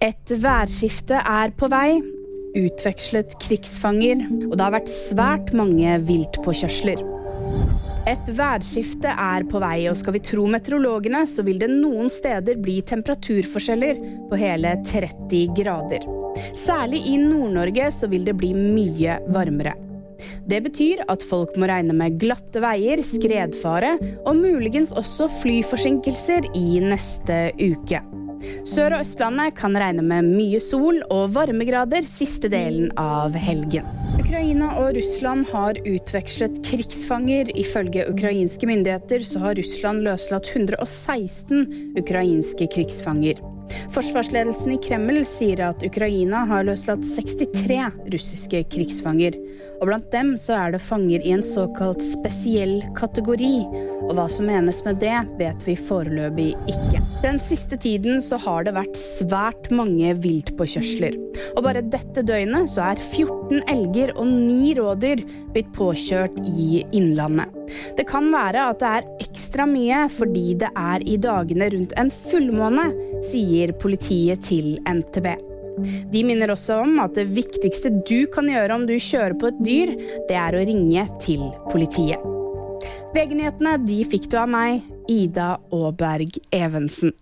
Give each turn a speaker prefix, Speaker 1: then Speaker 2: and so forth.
Speaker 1: Et værskifte er på vei. Utvekslet krigsfanger. Og det har vært svært mange viltpåkjørsler. Et værskifte er på vei, og skal vi tro meteorologene, så vil det noen steder bli temperaturforskjeller på hele 30 grader. Særlig i Nord-Norge så vil det bli mye varmere. Det betyr at folk må regne med glatte veier, skredfare og muligens også flyforsinkelser i neste uke. Sør- og Østlandet kan regne med mye sol og varmegrader siste delen av helgen. Ukraina og Russland har utvekslet krigsfanger. Ifølge ukrainske myndigheter så har Russland løslatt 116 ukrainske krigsfanger. Forsvarsledelsen i Kreml sier at Ukraina har løslatt 63 russiske krigsfanger. Og blant dem så er det fanger i en såkalt spesiell kategori. Og hva som menes med det, vet vi foreløpig ikke. Den siste tiden så har det vært svært mange viltpåkjørsler. Og bare dette døgnet så er 14 elger og 9 rådyr blitt påkjørt i Innlandet. Det kan være at det er ekstra mye fordi det er i dagene rundt en fullmåne, sier politiet til NTB. De minner også om at det viktigste du kan gjøre om du kjører på et dyr, det er å ringe til politiet. VG-nyhetene de fikk du av meg, Ida Aaberg Evensen.